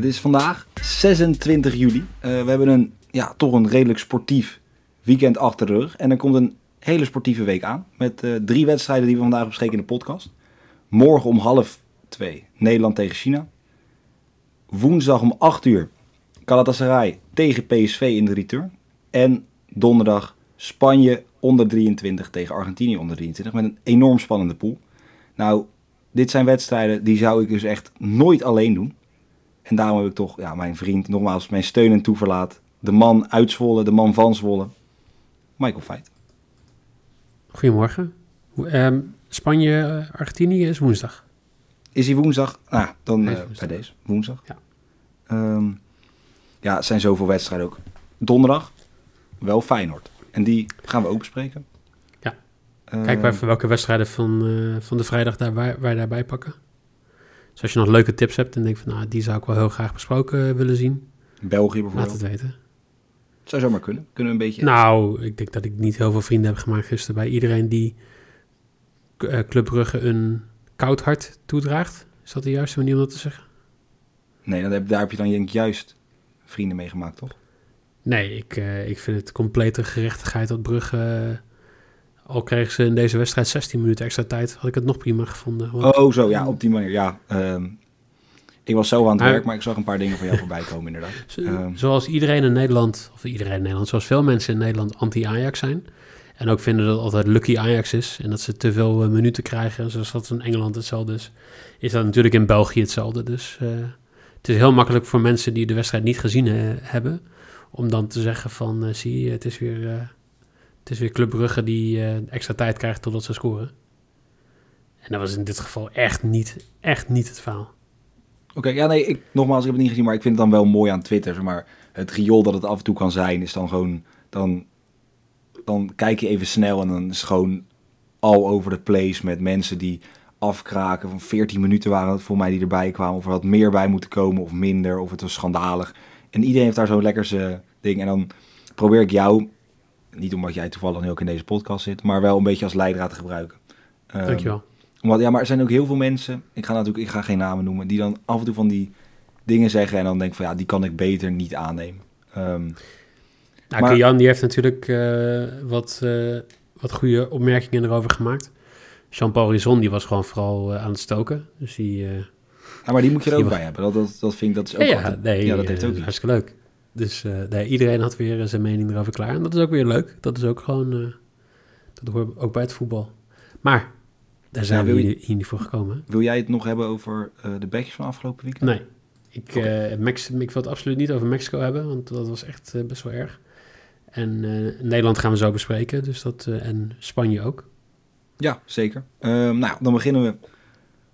Het is vandaag 26 juli. Eh, we hebben een, ja, toch een redelijk sportief weekend achter de rug. En er komt een hele sportieve week aan. Met eh, drie wedstrijden die we vandaag bespreken in de podcast. Morgen om half twee Nederland tegen China. Woensdag om 8 uur Galatasaray tegen PSV in de return. En donderdag Spanje onder 23 tegen Argentinië onder 23. Met een enorm spannende pool. Nou, dit zijn wedstrijden die zou ik dus echt nooit alleen doen. En daarom heb ik toch ja, mijn vriend, nogmaals, mijn steun en toeverlaat. De man uit Zwolle, de man van Zwolle. Michael Feit. Goedemorgen. Ehm, Spanje, Argentinië is woensdag. Is hij woensdag? Nou, dan woensdag. bij deze. Woensdag. Ja. Ehm, ja, het zijn zoveel wedstrijden ook. Donderdag, wel Feyenoord. En die gaan we ook bespreken. Ja. Ehm, Kijk maar even welke wedstrijden van, eh, van de vrijdag daar, wij, wij daarbij pakken. Dus als je nog leuke tips hebt en denkt van nou, die zou ik wel heel graag besproken willen zien, België laat bijvoorbeeld. het weten. Zou zomaar kunnen. Kunnen we een beetje... Nou, ik denk dat ik niet heel veel vrienden heb gemaakt gisteren bij iedereen die eh, Club Brugge een koud hart toedraagt. Is dat de juiste manier om dat te zeggen? Nee, dan heb, daar heb je dan denk ik juist vrienden mee gemaakt, toch? Nee, ik, eh, ik vind het complete gerechtigheid dat Brugge... al kregen ze in deze wedstrijd 16 minuten extra tijd, had ik het nog prima gevonden. Want Oh, zo, ja, op die manier. Ja, ehm, ik was zo aan het werk, maar ik zag een paar dingen van jou voorbij komen, inderdaad. Zo- Ehm, zoals iedereen in Nederland, of iedereen in Nederland, zoals veel mensen in Nederland anti-Ajax zijn. En ook vinden dat het altijd lucky Ajax is. En dat ze te veel eh, minuten krijgen, zoals dat in Engeland hetzelfde is. Is dat natuurlijk in België hetzelfde. Dus eh, het is heel makkelijk voor mensen die de wedstrijd niet gezien eh, hebben. Om dan te zeggen van, eh, zie je, het is weer, het is weer Club Brugge die eh, extra tijd krijgt totdat ze scoren. En dat was in dit geval echt niet, echt niet het verhaal. Oké, ja, nee, ik, nogmaals, ik heb het niet gezien, maar ik vind het dan wel mooi aan Twitter. Zeg maar het riool dat het af en toe kan zijn, is dan gewoon... Dan, dan kijk je even snel en dan is het gewoon all over the place met mensen die afkraken. Van 14 minuten waren het voor mij die erbij kwamen. Of er had meer bij moeten komen of minder, of het was schandalig. En iedereen heeft daar zo'n lekker ding. En dan probeer ik jou, niet omdat jij toevallig nu ook in deze podcast zit, maar wel een beetje als leidraad te gebruiken. Ehm, Dankjewel. omdat, ja, maar er zijn ook heel veel mensen, ik ga natuurlijk ik ga geen namen noemen, die dan af en toe van die dingen zeggen en dan denk van ja, die kan ik beter niet aannemen. Ehm, Nou, Maar- Jan die heeft natuurlijk eh, wat, eh, wat goede opmerkingen erover gemaakt. Jean-Paul Rizon die was gewoon vooral eh, aan het stoken. Dus die... ja, maar die moet je er ook bij hebben. Dat, dat, dat vind ik, dat is ook ja, altijd- nee, ja, dat heeft ook hartstikke leuk. Dus eh, nee, iedereen had weer eh, zijn mening erover klaar. En dat is ook weer leuk. Dat is ook gewoon... eh, dat hoort ook bij het voetbal. Maar, daar zijn we hier, hier niet voor gekomen. Wil jij het nog hebben over de backjes van afgelopen weekend? Nee. Ik, Mex- ik wil het absoluut niet over Mexico hebben, want dat was echt best wel erg. En Nederland gaan we zo bespreken, dus dat, en Spanje ook. Ja, zeker. Ehm, nou, dan beginnen we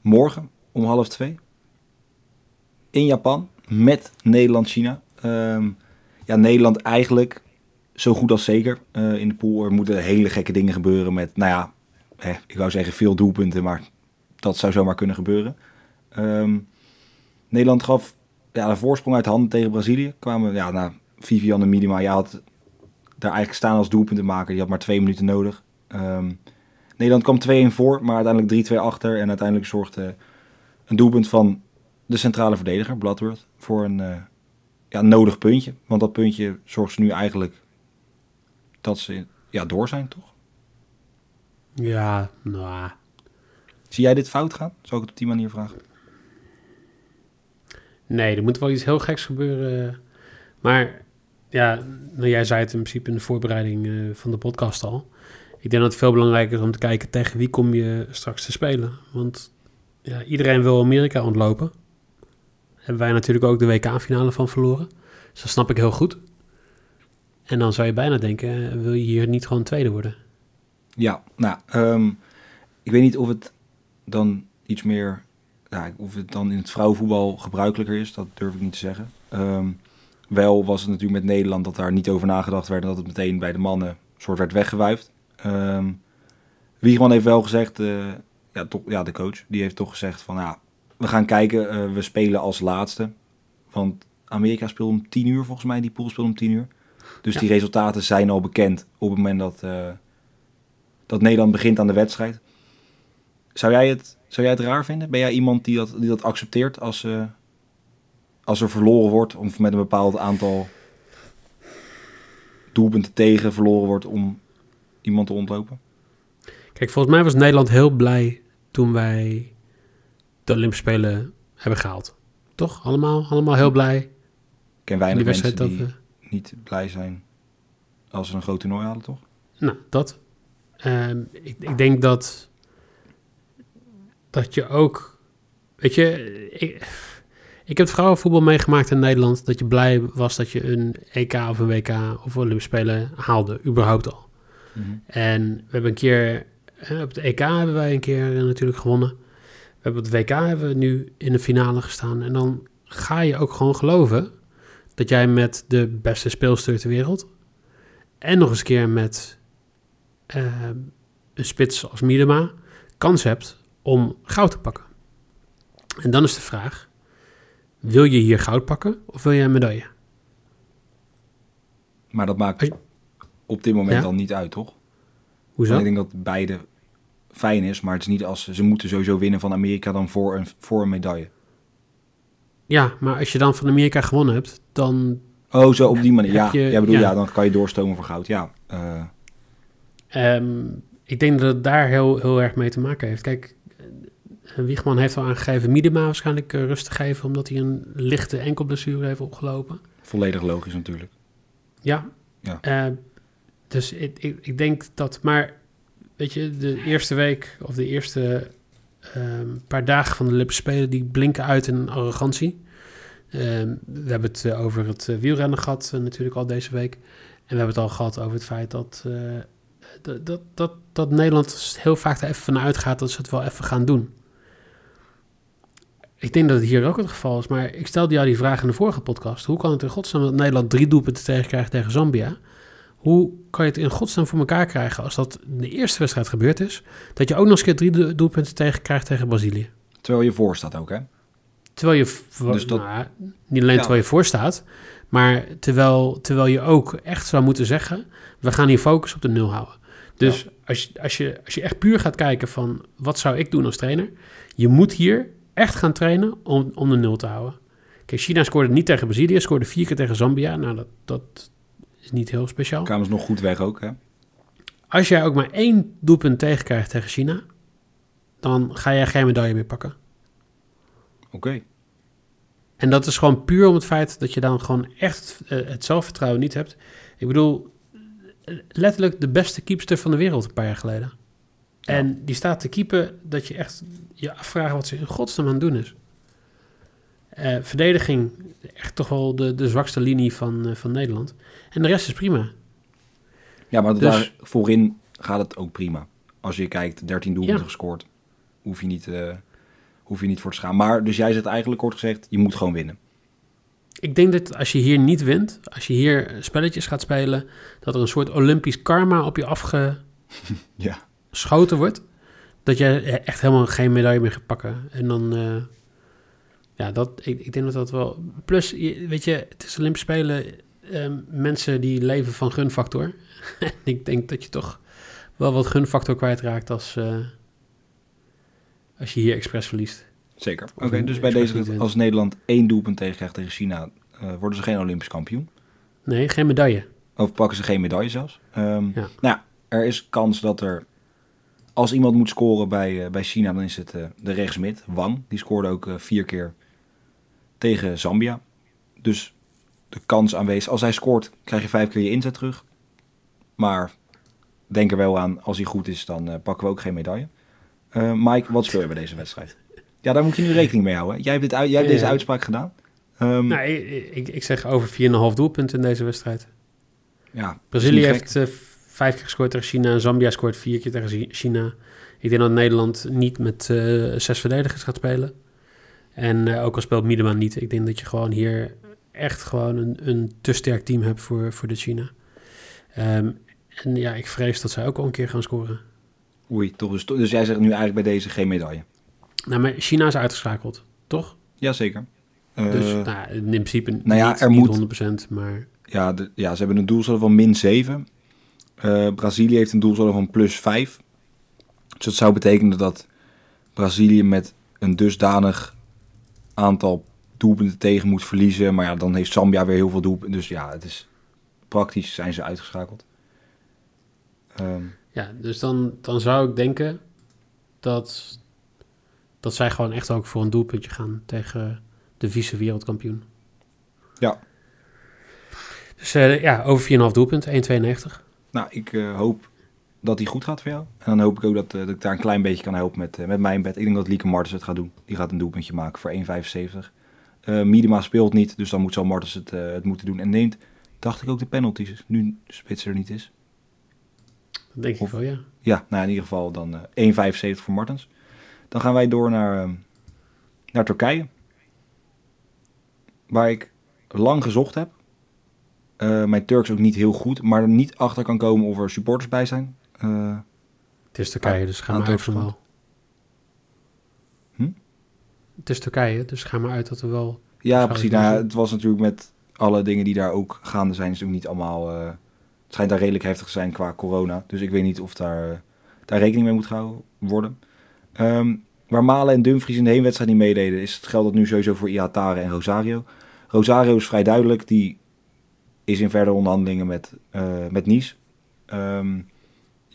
morgen om half twee. In Japan met Nederland-China. Ehm, ja, Nederland eigenlijk zo goed als zeker eh, in de pool. Er moeten hele gekke dingen gebeuren met, nou ja, ik wou zeggen veel doelpunten, maar dat zou zomaar kunnen gebeuren. Ehm, Nederland gaf ja, de voorsprong uit handen tegen Brazilië. Kwamen, ja, nou, Vivian en Minima, ja, had daar eigenlijk staan als doelpuntenmaker. Die had maar twee minuten nodig. Ehm, Nederland kwam 2-1 voor, maar uiteindelijk 3-2 achter. En uiteindelijk zorgde een doelpunt van de centrale verdediger, Bloodworth, voor een eh, ja, nodig puntje. Want dat puntje zorgt ze nu eigenlijk dat ze ja, door zijn, toch? Ja, nou, Zie jij dit fout gaan? Zou ik het op die manier vragen? nee, er moet wel iets heel geks gebeuren. Maar ja, nou, jij zei het in principe in de voorbereiding eh, van de podcast al. Ik denk dat het veel belangrijker is om te kijken tegen wie kom je straks te spelen. Want ja, iedereen wil Amerika ontlopen. Hebben wij natuurlijk ook de WK-finale van verloren. Dus dat snap ik heel goed. En dan zou je bijna denken, eh, wil je hier niet gewoon tweede worden? Ja, nou, ehm, ik weet niet of het dan iets meer, of het dan in het vrouwenvoetbal gebruikelijker is, dat durf ik niet te zeggen. Ehm, wel was het natuurlijk met Nederland dat daar niet over nagedacht werd en dat het meteen bij de mannen soort werd weggewuifd. Ehm Wiegman heeft wel gezegd, eh, ja, toch, ja, de coach, die heeft toch gezegd van, ja, we gaan kijken, eh, we spelen als laatste. Want Amerika speelt om tien uur volgens mij, die pool speelt om tien uur. Dus Ja. die resultaten zijn al bekend op het moment dat, eh, dat Nederland begint aan de wedstrijd. Zou jij, het, zou jij het raar vinden? Ben jij iemand die dat, die dat accepteert als, eh, als er verloren wordt, of met een bepaald aantal doelpunten tegen verloren wordt om iemand te ontlopen? Kijk, volgens mij was Nederland heel blij toen wij de Olympische Spelen hebben gehaald. Toch? Allemaal, allemaal heel blij. Ik ken in weinig die mensen die we... niet blij zijn als ze een groot toernooi halen, toch? Nou, dat. Ehm, ik, ik denk dat... Dat je ook... Weet je... Ik, ik heb vrouwenvoetbal meegemaakt in Nederland... dat je blij was dat je een EK of een WK of Olympische Spelen haalde. Überhaupt al. En we hebben een keer, eh, op het EK hebben wij een keer eh, natuurlijk gewonnen. Hebben het WK hebben we nu in de finale gestaan. En dan ga je ook gewoon geloven dat jij met de beste speelster ter wereld en nog eens een keer met eh, een spits als Miedema kans hebt om goud te pakken. En dan is de vraag, wil je hier goud pakken of wil je een medaille? Maar dat maakt op dit moment Ja? dan niet uit, toch? Hoezo? Want ik denk dat beide fijn is, maar het is niet als ze moeten sowieso winnen van Amerika dan voor een, voor een medaille. Ja, maar als je dan van Amerika gewonnen hebt, dan Oh, zo op die manier. Ja, je- jij bedoel, ja. ja. dan kan je doorstomen voor goud. Ja, eh, Ehm, ik denk dat het daar heel, heel erg mee te maken heeft. Kijk, eh, Wiegman heeft al aangegeven Miedema waarschijnlijk eh, rust te geven... omdat hij een lichte enkelblessure heeft opgelopen. volledig logisch natuurlijk. Ja. Ja. Dus ik, ik, ik denk dat... Maar weet je, de eerste week of de eerste ehm, paar dagen van de Olympische Spelen... die blinken uit in arrogantie. Ehm, we hebben het eh, over het eh, wielrennen gehad eh, natuurlijk al deze week. En we hebben het al gehad over het feit dat, dat, dat, dat, dat Nederland heel vaak er even van uitgaat dat ze het wel even gaan doen. Ik denk dat het hier ook het geval is, maar ik stelde jou die vraag in de vorige podcast. Hoe kan het in godsnaam dat Nederland drie doelpunten tegenkrijgt tegen Zambia? Hoe kan je het in godsnaam voor elkaar krijgen als dat in de eerste wedstrijd gebeurd is, dat je ook nog eens een keer drie do- doelpunten tegenkrijgt tegen Brazilië? Terwijl je voor staat ook, hè? Terwijl je, voor, Dus dat- nou, niet alleen Ja. terwijl je voor staat, maar terwijl, terwijl je ook echt zou moeten zeggen, we gaan hier focus op de nul houden. Dus als, je, als, je, als je echt puur gaat kijken van, wat zou ik doen als trainer? Je moet hier echt gaan trainen om, om de nul te houden. Kijk, China scoorde niet tegen Brazilië, scoorde vier keer tegen Zambia. Nou, dat, dat is niet heel speciaal. Kwamen ze nog goed weg ook, hè? Als jij ook maar één doelpunt tegenkrijgt tegen China, dan ga jij geen medaille meer pakken. Oké. En dat is gewoon puur om het feit dat je dan gewoon echt eh, het zelfvertrouwen niet hebt. Ik bedoel, letterlijk de beste keepster van de wereld een paar jaar geleden. Ja. En die staat te keepen dat je echt je afvraagt wat ze in godsnaam aan het doen is. Eh, verdediging, echt toch wel de, de zwakste linie van, eh, van Nederland. En de rest is prima. Ja, maar Dus- daar voorin gaat het ook prima. Als je kijkt, 13 doelpunten Ja. gescoord, hoef je, niet, eh, hoef je niet voor te schamen. Maar, dus jij zegt eigenlijk kort gezegd, je moet gewoon winnen. Ik denk dat als je hier niet wint, als je hier spelletjes gaat spelen, dat er een soort Olympisch karma op je afge, Ja. wordt, dat je echt helemaal geen medaille meer gaat pakken. En dan, ja, dat, ik, ik denk dat dat wel... Plus, je- weet je, het is Olympische Spelen, ehm, mensen die leven van gunfactor. En ik denk dat je toch wel wat gunfactor kwijtraakt als, eh, als je hier expres verliest. Zeker. Oké, dus bij deze, als Nederland één doelpunt tegenkrijgt tegen China, eh, worden ze geen Olympisch kampioen. Nee, geen medaille. Of pakken ze geen medaille zelfs. Ehm, Ja. Nou ja, er is kans dat er, als iemand moet scoren bij, eh, bij China, dan is het eh, de rechtsmid, Wang. Die scoorde ook vier keer tegen Zambia. Dus de kans aanwezig, als hij scoort, krijg je vijf keer je inzet terug. Maar denk er wel aan, als hij goed is, dan eh, pakken we ook geen medaille. Eh, Mike, wat speel je bij deze wedstrijd? Ja, daar moet je nu rekening mee houden. Jij hebt, dit, uit- jij hebt deze uitspraak gedaan. Ehm, Nou, ik, ik, zeg over 4,5 doelpunten in deze wedstrijd. ja, Brazilië heeft eh, vijf keer gescoord tegen China. Zambia scoort vier keer tegen China. Ik denk dat Nederland niet met zes verdedigers gaat spelen. En eh, ook al speelt Miedema niet. Ik denk dat je gewoon hier echt gewoon een, een te sterk team hebt voor, voor de China. Ehm, en ja, ik vrees dat zij ook al een keer gaan scoren. Oei, toch dus, dus jij zegt nu eigenlijk bij deze geen medaille. Nou, maar China is uitgeschakeld, toch? Jazeker. Uh, dus nou, in principe nou ja, niet, er niet moet- 100%, maar... ja, de, ja, ze hebben een doelsaldo van min 7. Eh, Brazilië heeft een doelsaldo van plus 5. Dus dat zou betekenen dat Brazilië met een dusdanig aantal doelpunten tegen moet verliezen. Maar ja, dan heeft Zambia weer heel veel doelpunten. Dus ja, het is praktisch zijn ze uitgeschakeld. Ehm, Ja, dus dan, dan zou ik denken dat, dat zij gewoon echt ook voor een doelpuntje gaan tegen de vice-wereldkampioen. Ja. Dus eh, ja, over 4,5 doelpunt, 1,92. nou, ik eh, hoop dat die goed gaat voor jou. En dan hoop ik ook dat, eh, dat ik daar een klein beetje kan helpen met, eh, met mijn bed. Ik denk dat Lieke Martens het gaat doen. Die gaat een doelpuntje maken voor 1,75. Eh Miedema speelt niet, dus dan moet zo Martens het, eh, het moeten doen. En neemt, dacht ik ook de penalties, nu de spits er niet is. Dat denk ik wel, ja. Ja, nou in ieder geval dan eh 1,75 voor Martens. Dan gaan wij door naar, ehm, naar Turkije. Waar ik lang gezocht heb. Eh, mijn Turks ook niet heel goed, maar er niet achter kan komen of er supporters bij zijn. Eh, Het is Turkije, dus ga maar uit van wel. Hm? Het is Turkije, dus ga maar uit dat er wel... ja, precies. Nou, het was natuurlijk met alle dingen die daar ook gaande zijn, is ook niet allemaal. eh, het schijnt daar redelijk heftig te zijn qua corona. Dus ik weet niet of daar, eh, daar rekening mee moet gehouden worden. Ehm, waar Malen en Dumfries in de heenwedstrijd niet meededen, is het geldt dat nu sowieso voor Iatare en Rosario. Rosario is vrij duidelijk, die is in verdere onderhandelingen met, met Nice. Ehm,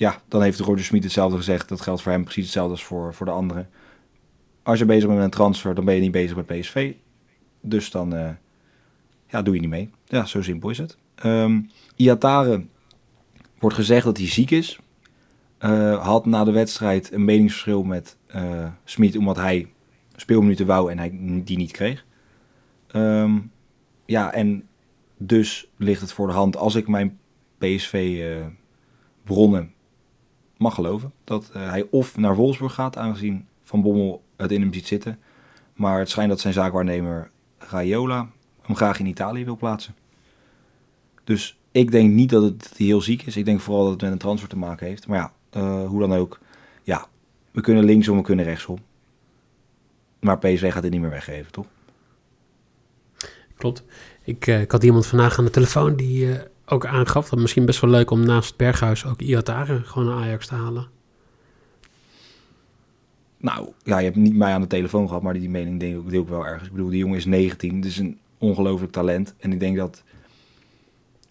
ja, dan heeft Roger Smit hetzelfde gezegd. Dat geldt voor hem precies hetzelfde als voor, voor de anderen. Als je bezig bent met een transfer, dan ben je niet bezig met PSV. Dus dan eh, ja, doe je niet mee. Ja, zo simpel is het. Ehm Iatare wordt gezegd dat hij ziek is. Eh, had na de wedstrijd een meningsverschil met eh Smit, omdat hij speelminuten wou en hij die niet kreeg. Ehm, ja, en dus ligt het voor de hand als ik mijn PSV-bronnen mag geloven. Dat eh, hij of naar Wolfsburg gaat, aangezien Van Bommel het in hem ziet zitten. Maar het schijnt dat zijn zaakwaarnemer Raiola hem graag in Italië wil plaatsen. Dus ik denk niet dat het heel ziek is. Ik denk vooral dat het met een transfer te maken heeft. Maar ja, eh, hoe dan ook. Ja, we kunnen linksom, we kunnen rechtsom. Maar PSV gaat dit niet meer weggeven, toch? Klopt. Ik, eh, ik had iemand vandaag aan de telefoon die ook aangaf dat misschien best wel leuk om naast Berghuis ook Iatare gewoon naar Ajax te halen. Nou, ja, je hebt niet mij aan de telefoon gehad, maar die mening deel, deel ik wel ergens. Ik bedoel, die jongen is 19, het is een ongelooflijk talent. En ik denk dat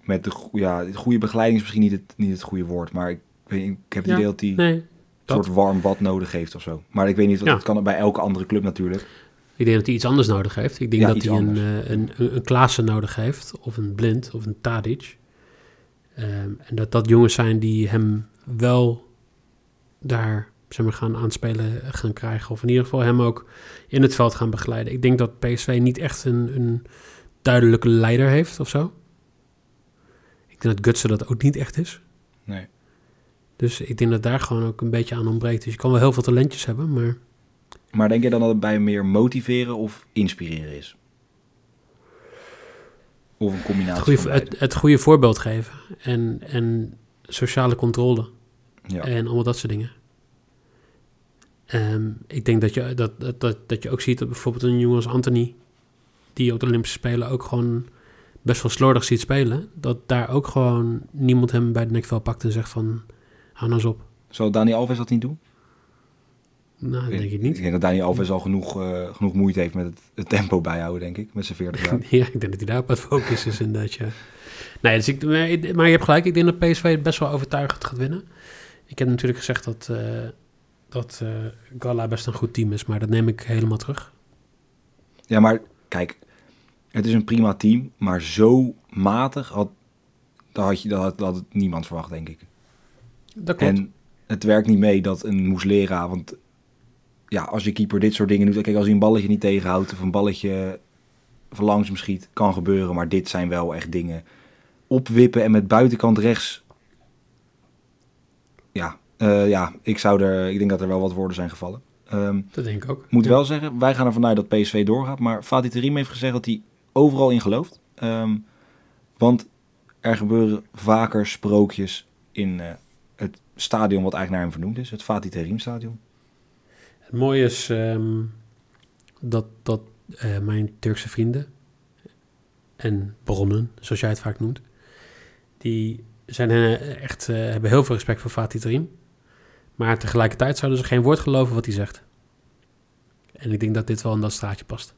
met de ja, de goede begeleiding is misschien niet het, niet het goede woord, maar ik, ik heb het Ja, idee dat hij Nee, een soort warm bad nodig heeft of zo. Maar ik weet niet, wat Ja. dat kan bij elke andere club natuurlijk. Ik denk dat hij iets anders nodig heeft. Ik denk Ja, dat hij een, eh, een, een, een Klaassen nodig heeft, of een Blind, of een Tadic. Ehm, en dat dat jongens zijn die hem wel daar zeg maar, gaan aanspelen gaan krijgen. Of in ieder geval hem ook in het veld gaan begeleiden. Ik denk dat PSV niet echt een, een duidelijke leider heeft of zo. Ik denk dat Gutsen dat ook niet echt is. Nee. Dus ik denk dat daar gewoon ook een beetje aan ontbreekt. Dus je kan wel heel veel talentjes hebben, maar... Maar denk je dan dat het bij meer motiveren of inspireren is? Of een combinatie het goede, het, het goede voorbeeld geven. En, en sociale controle. Ja. En allemaal dat soort dingen. Ehm, ik denk dat je, dat, dat, dat, dat je ook ziet dat bijvoorbeeld een jongen als Anthony... die op de Olympische Spelen ook gewoon best wel slordig ziet spelen... dat daar ook gewoon niemand hem bij de nekvel pakt en zegt van... hou nou eens op. Zou Dani Alves dat niet doen? Nou, dat denk ik Ik niet. denk dat Dani Alves al genoeg, eh, genoeg moeite heeft met het, het tempo bijhouden, denk ik. Met zijn 40 jaar. ja, ik denk dat hij daar op het focus is inderdaad, ja. Nee, dus ik, maar ik- maar je hebt gelijk. Ik denk dat PSV het best wel overtuigend gaat winnen. Ik heb natuurlijk gezegd dat, eh dat eh Gala best een goed team is, maar dat neem ik helemaal terug. Ja, maar kijk, het is een prima team, maar zo matig had, dat had, je, dat had, dat had niemand verwacht, denk ik. Dat klopt. En het werkt niet mee dat een Moeslera, want ja, als je keeper dit soort dingen doet, kijk, als hij een balletje niet tegenhoudt of een balletje van langs hem schiet, kan gebeuren, maar dit zijn wel echt dingen. Opwippen en met buitenkant rechts. Ja, eh, ja ik, zou er, ik denk dat er wel wat woorden zijn gevallen. Ehm, dat denk ik ook. moet Ja. wel zeggen, wij gaan ervan uit dat PSV doorgaat. Maar Fatih Terim heeft gezegd dat hij overal in gelooft. Ehm, want er gebeuren vaker sprookjes in eh, het stadion wat eigenlijk naar hem vernoemd is. Het Fatih Terim stadion. Het mooie is ehm, dat, dat eh, mijn Turkse vrienden en bronnen, zoals jij het vaak noemt, die zijn eh, echt, eh, hebben heel veel respect voor Fatih Terim. Maar tegelijkertijd zouden ze geen woord geloven wat hij zegt. En ik denk dat dit wel in dat straatje past.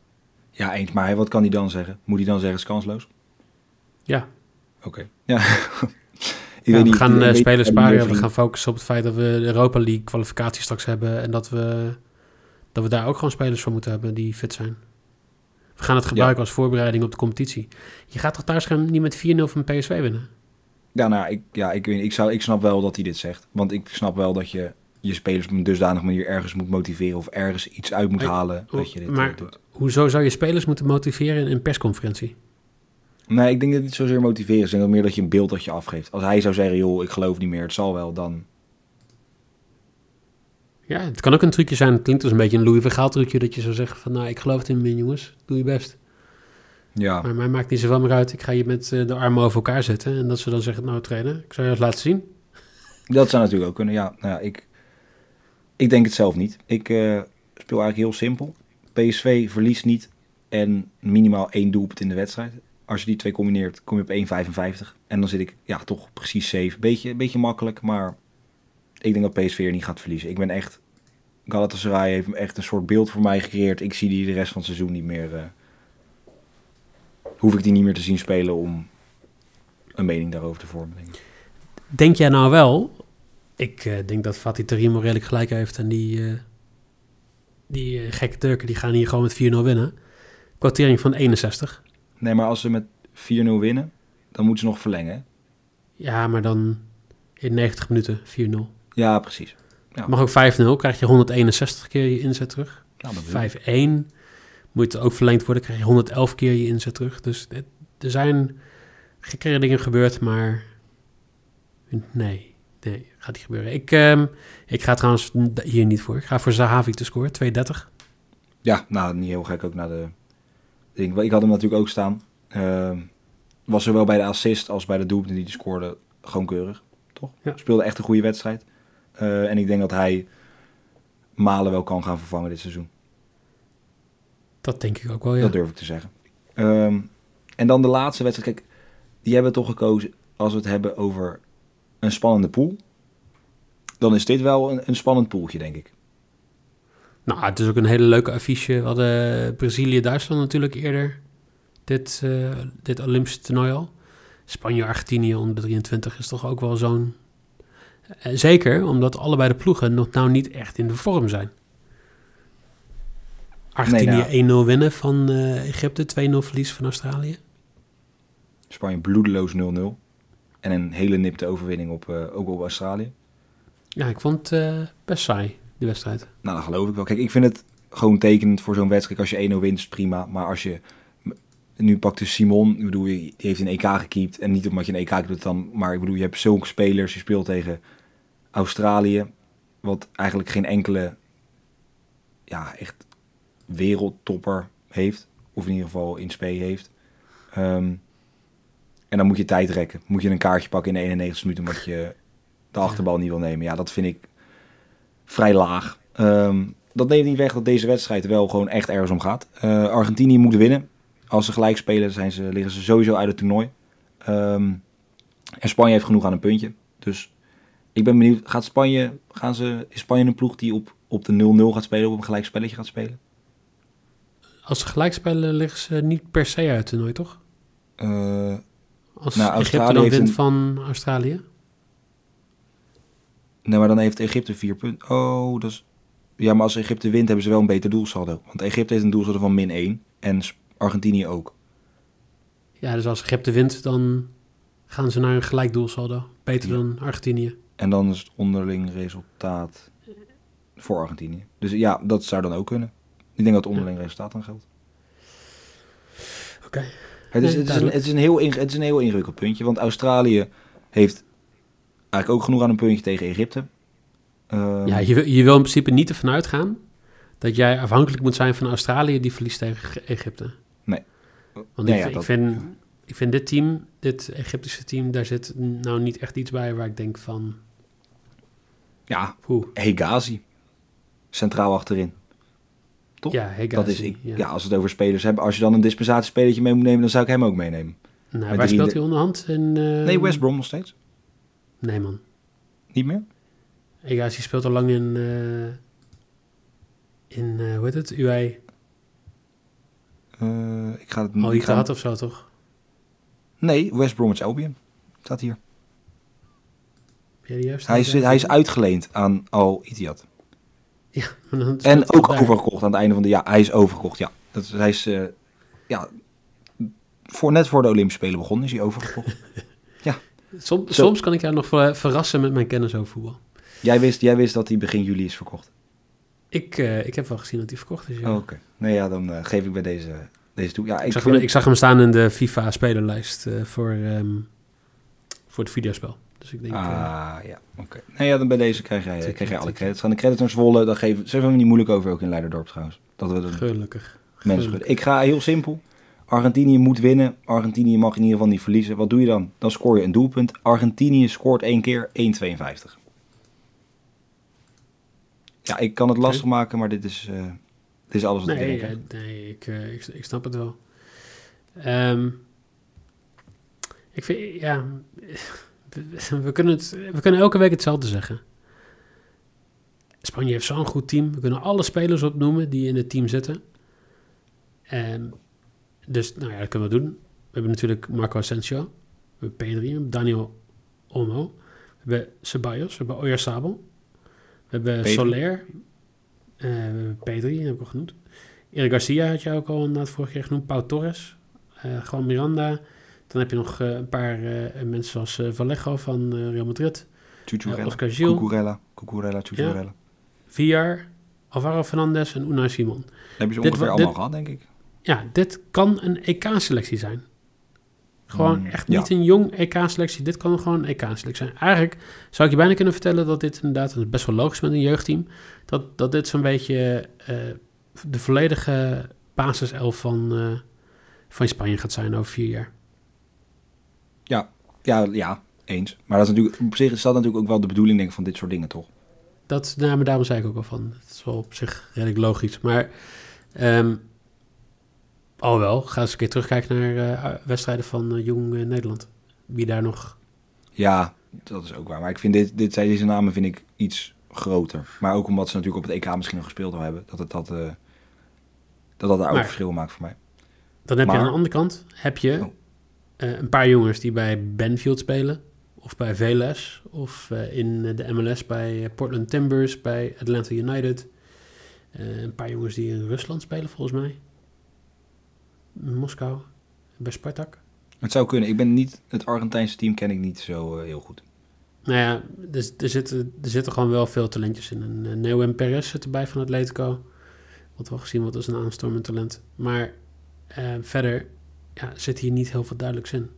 Ja, eens. Maar wat kan hij dan zeggen? Moet hij dan zeggen, is kansloos? Ja. Oké. Ja. Ja, we niet, gaan eh, weet spelers sparen. We gaan focussen op het feit dat we de Europa League kwalificatie straks hebben. En dat we, dat we daar ook gewoon spelers voor moeten hebben die fit zijn. We gaan het gebruiken als voorbereiding op de competitie. Je gaat toch thuis gaan niet met 4-0 van PSV winnen? Ja, nou, ik, ja, ik, weet, ik, zou, ik snap wel dat hij dit zegt. Want ik snap wel dat je je spelers op een dusdanige manier ergens moet motiveren of ergens iets uit moet Maar- halen dat je dit maar- eh, doet. Hoezo zou je spelers moeten motiveren in een persconferentie? Nee, ik denk dat het niet zozeer motiveren is. Ik denk dat meer dat je een beeld dat je afgeeft. Als hij zou zeggen, joh, ik geloof niet meer, het zal wel, dan... Ja, het kan ook een trucje zijn. Het klinkt als een beetje een Louis van Gaal trucje. Dat je zou zeggen van, nou, ik geloof het in me, jongens. Doe je best. Ja, Maar mij maakt niet zoveel meer uit. Ik ga je met eh, de armen over elkaar zetten. En dat ze dan zeggen, nou trainer, ik zou je dat laten zien. dat zou natuurlijk ook kunnen. Ja, nou ja, ik, ik denk het zelf niet. Ik eh, speel eigenlijk heel simpel. PSV verliest niet en minimaal één doelpunt in de wedstrijd. Als je die twee combineert, kom je op 1,55. En dan zit ik ja, toch precies safe. Beetje, beetje makkelijk, maar ik denk dat PSV er niet gaat verliezen. Ik ben echt... Galatasaray heeft echt een soort beeld voor mij gecreëerd. Ik zie die de rest van het seizoen niet meer... eh, hoef ik die niet meer te zien spelen om een mening daarover te vormen, denk jij nou wel... Ik eh, denk dat Fatih Tarimo redelijk gelijk heeft. En die, eh, die gekke Turken die gaan hier gewoon met 4-0 winnen. Quotering van 61. Nee, maar als ze met 4-0 winnen, dan moeten ze nog verlengen. Ja, maar dan in 90 minuten 4-0. Ja, precies. Ja. Mag ook 5-0. Krijg je 161 keer je inzet terug. Nou, dat bedoel ik. 5-1 moet ook verlengd worden. Krijg je 111 keer je inzet terug. Dus het- er zijn gekkere dingen gebeurd, maar nee, nee, gaat niet gebeuren. Ik, ehm, ik ga trouwens hier niet voor. Ik ga voor Zahavi te scoren, 230. Ja, nou, niet heel gek ook naar de Ik had hem natuurlijk ook staan. Ehm, was zowel bij de assist als bij de doelpunten die hij scoorde gewoon keurig, toch? Ja. Speelde echt een goede wedstrijd. Eh, en ik denk dat hij Malen wel kan gaan vervangen dit seizoen. Dat denk ik ook wel, ja. Dat durf ik te zeggen. Ehm, en dan de laatste wedstrijd. Kijk, die hebben we toch gekozen als we het hebben over een spannende pool. Dan is dit wel een, een spannend poeltje, denk ik. Nou, het is ook een hele leuke affiche. We hadden Brazilië-Duitsland natuurlijk eerder. Dit, eh, dit Olympische toernooi al. Spanje-Argentinië onder de 23 is toch ook wel zo'n... eh, zeker omdat allebei de ploegen nog nou niet echt in de vorm zijn. Argentinië Nee, 1-0 winnen van eh, Egypte, 2-0 verlies van Australië. Spanje bloedeloos 0-0. En een hele nipte overwinning op, ook op Australië. Ja, ik vond het best saai, wedstrijd. Nou, dat geloof ik wel. Kijk, ik vind het gewoon tekenend voor zo'n wedstrijd. Als je 1-0 wint, is prima. Maar als je... Nu pakt dus Simon, ik bedoel, die heeft een EK gekiept. En niet omdat je een EK doet dan... Maar ik bedoel, je hebt zulke spelers. Je speelt tegen Australië. Wat eigenlijk geen enkele... Ja, echt wereldtopper heeft. Of in ieder geval in spe heeft. Ehm, en dan moet je tijd rekken. Moet je een kaartje pakken in de 91 minuten... omdat je de achterbal niet wil nemen. Ja, dat vind ik vrij laag. Ehm, dat neemt niet weg dat deze wedstrijd wel gewoon echt ergens om gaat. Eh, Argentinië moet winnen. Als ze gelijk spelen, zijn ze, liggen ze sowieso uit het toernooi. Ehm, en Spanje heeft genoeg aan een puntje. Dus ik ben benieuwd, gaat Spanje, gaan ze, is Spanje een ploeg die op, op de 0-0 gaat spelen, op een gelijk spelletje gaat spelen? Als ze gelijk spelen, liggen ze niet per se uit het toernooi, toch? Eh, Als Nou, Egypte dan wint een- van Australië. Nee, maar dan heeft Egypte vier punten. Oh, dat is... Ja, maar als Egypte wint, hebben ze wel een beter doelsaldo. Want Egypte heeft een doelsaldo van min 1 en Argentinië ook. Ja, dus als Egypte wint, dan gaan ze naar een gelijk doelsaldo. Beter Ja. dan Argentinië. En dan is het onderling resultaat voor Argentinië. Dus ja, dat zou dan ook kunnen. Ik denk dat het onderling resultaat dan geldt. Oké. Het, Nee, het, is een, duidelijk. het, is een heel het is een heel ingewikkeld puntje. Want Australië heeft eigenlijk ook genoeg aan een puntje tegen Egypte. Ehm, Ja, je, wil- je wil in principe niet ervan uitgaan dat jij afhankelijk moet zijn van Australië die verliest tegen Egypte. Nee. Want Nee, ik, ja, ik, dat- vind, ik vind dit team, dit Egyptische team, daar zit nou niet echt iets bij waar ik denk van, ja, oeh, Hegazi. Centraal achterin. Toch? ja, Hegazi, dat is, ik, ja. ja. als we het over spelers hebben. Als je dan een dispensatiespelertje mee moet nemen, dan zou ik hem ook meenemen. Nou, waar speelt hij onderhand? In, eh, Nee, West Brom nog steeds. Nee, man. Niet meer? Hegazi speelt al lang in, eh, in eh, hoe heet het, UI. Eh, ik ga het Al ik ga, of zo, toch? Nee, West Bromwich Albion. Staat hier. Heb jij die juist? Hij is, hij is uitgeleend aan Al Ittihad. Ja, En ook daar. overgekocht aan het einde van de... Ja, hij is overgekocht, ja. Dat is, hij is... ja, voor, net voor de Olympische Spelen begonnen is hij overgekocht. Som- soms kan ik jou nog ver- verrassen met mijn kennis over voetbal. jij, wist, jij wist dat hij begin juli is verkocht. Ik, eh, ik heb wel gezien dat hij verkocht is. ja. Oh, Oké. Nee, ja, dan eh, geef ik bij deze, deze toe. Ja, ik, ik, zag vind hem, ik zag hem staan in de FIFA-spelerlijst eh, voor, ehm, voor het videospel. Dus ik denk... Ah, ja, oké. Nee, ja, dan bij deze krijg jij, krijg jij alle credits. Gaan de credits naar Zwolle, dan geven... Ze zijn niet moeilijk over, ook in Leiderdorp trouwens. Dat we gelukkig. mensen schudden. Ik ga heel simpel. Argentinië moet winnen. Argentinië mag in ieder geval niet verliezen. Wat doe je dan? Dan scoor je een doelpunt. Argentinië scoort één keer 1,52. Ja, ik kan het lastig maken, maar dit is, eh, dit is alles wat Nee, ik denk. eh, nee ik, eh, ik, ik snap het wel. Ehm, ik vind, ja, we, we kunnen het, we kunnen elke week hetzelfde zeggen. Spanje heeft zo'n goed team. We kunnen alle spelers opnoemen die in het team zitten. En dus, nou ja, dat kunnen we doen. We hebben natuurlijk Marco Asensio. We hebben Pedri, we hebben Daniel Olmo. We hebben Ceballos, we hebben Oyarzabal. We hebben. Soler. Eh, we hebben Pedri, heb ik al genoemd. Erik Garcia had je ook al inderdaad vorige keer genoemd. Pau Torres. eh Juan Miranda. Dan heb je nog eh, een paar mensen zoals Vallejo van Real Madrid. Chuchurella, Eh, Oscar Gil. Cucurella, Cucurella. Villar, Alvaro Fernandez en Unai Simon. Dat hebben ze Dit ongeveer wa- allemaal dit- gehad, denk ik. Ja, dit kan een EK-selectie zijn. Gewoon Mm, echt ja. niet een jong EK-selectie. Dit kan gewoon een EK-selectie zijn. Eigenlijk zou ik je bijna kunnen vertellen dat dit inderdaad, dat best wel logisch met een jeugdteam, dat, dat dit zo'n beetje eh, de volledige basiself van, eh, van Spanje gaat zijn over vier jaar. Ja, ja, eens. Maar dat is natuurlijk, op zich is dat natuurlijk ook wel de bedoeling denk ik, van dit soort dingen, toch? Dat, nou, maar daarom zei ik ook al van, het is wel op zich redelijk logisch. Maar, ehm al wel, ga eens een keer terugkijken naar eh, wedstrijden van eh, Jong eh, Nederland. Wie daar nog... Ja, dat is ook waar. Maar ik vind dit, dit, deze namen vind ik iets groter. Maar ook omdat ze natuurlijk op het EK misschien nog gespeeld al hebben. Dat het dat, dat, dat daar ook Maar- verschil maakt voor mij. Dan heb je aan de andere kant heb je Oh. een paar jongens die bij Benfield spelen. Of bij VLS. Of in de MLS bij Portland Timbers. Bij Atlanta United. Een paar jongens die in Rusland spelen volgens mij. In Moskou. Bij Spartak. Het zou kunnen. Ik ben niet, het Argentijnse team ken ik niet zo eh, heel goed. Nou ja, er, er, zitten, er zitten gewoon wel veel talentjes in. En uh, Neo en Perez zit erbij van Atletico. Wat wel gezien wordt als een aanstormend talent. Maar eh, verder ja, zit hier niet heel veel duidelijks in.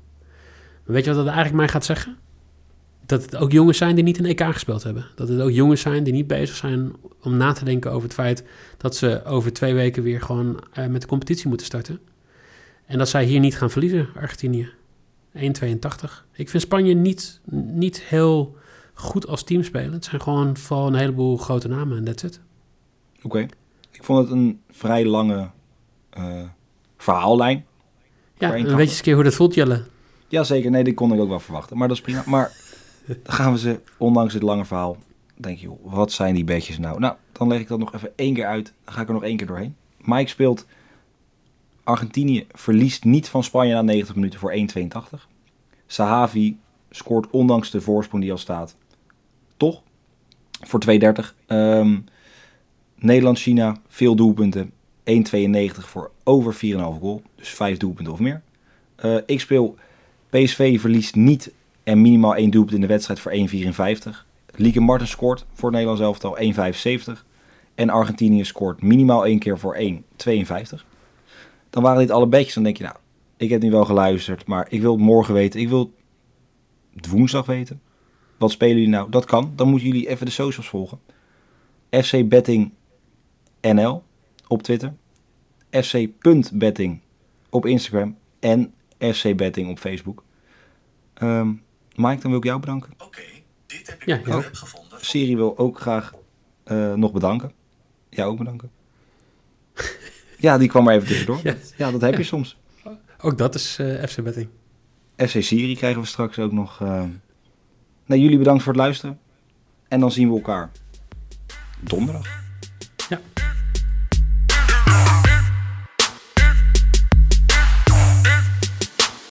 Maar weet je wat dat eigenlijk mij gaat zeggen? Dat het ook jongens zijn die niet een EK gespeeld hebben. Dat het ook jongens zijn die niet bezig zijn om na te denken over het feit dat ze over twee weken weer gewoon uh, met de competitie moeten starten. En dat zij hier niet gaan verliezen, Argentinië. 1,82. Ik vind Spanje niet, niet heel goed als team spelen. Het zijn gewoon vooral een heleboel grote namen en that's it. Oké. Okay. Ik vond het een vrij lange uh, verhaallijn. Ja, weet je eens een keer hoe dat voelt, Jelle? Jazeker, nee, die kon ik ook wel verwachten. Maar dat is prima. Maar dan gaan we ze, ondanks dit lange verhaal, denk je, joh, wat zijn die bedjes nou? Nou, dan leg ik dat nog even één keer uit. Dan ga ik er nog één keer doorheen. Mike speelt Argentinië verliest niet van Spanje na 90 minuten voor 1,82. Sahavi scoort ondanks de voorsprong die al staat, toch? Voor 2,30. Um, Nederland-China, veel doelpunten. 1,92 voor over 4,5 goal. Dus 5 doelpunten of meer. Uh, ik speel PSV verliest niet en minimaal 1 doelpunt in de wedstrijd voor 1,54. Lieke Martens scoort voor het Nederlands elftal 1,75. En Argentinië scoort minimaal 1 keer voor 1,52 dan waren dit alle bedjes. Dan denk je, nou, ik heb nu wel geluisterd, maar ik wil het morgen weten. Ik wil het woensdag weten. Wat spelen jullie nou? Dat kan. Dan moeten jullie even de socials volgen. FC Betting NL op Twitter. FC.betting op Instagram. En FC Betting op Facebook. Um, Mike, dan wil ik jou bedanken. Oké, okay, dit heb ik ja, ja. ja. gevonden. Siri wil ook graag uh, nog bedanken. Jou ook bedanken. Ja, die kwam er even tussendoor. Ja, ja dat heb je soms. Ook dat is uh, FC Betting. FC Siri krijgen we straks ook nog. Uh... Nee, jullie bedankt voor het luisteren. En dan zien we elkaar donderdag.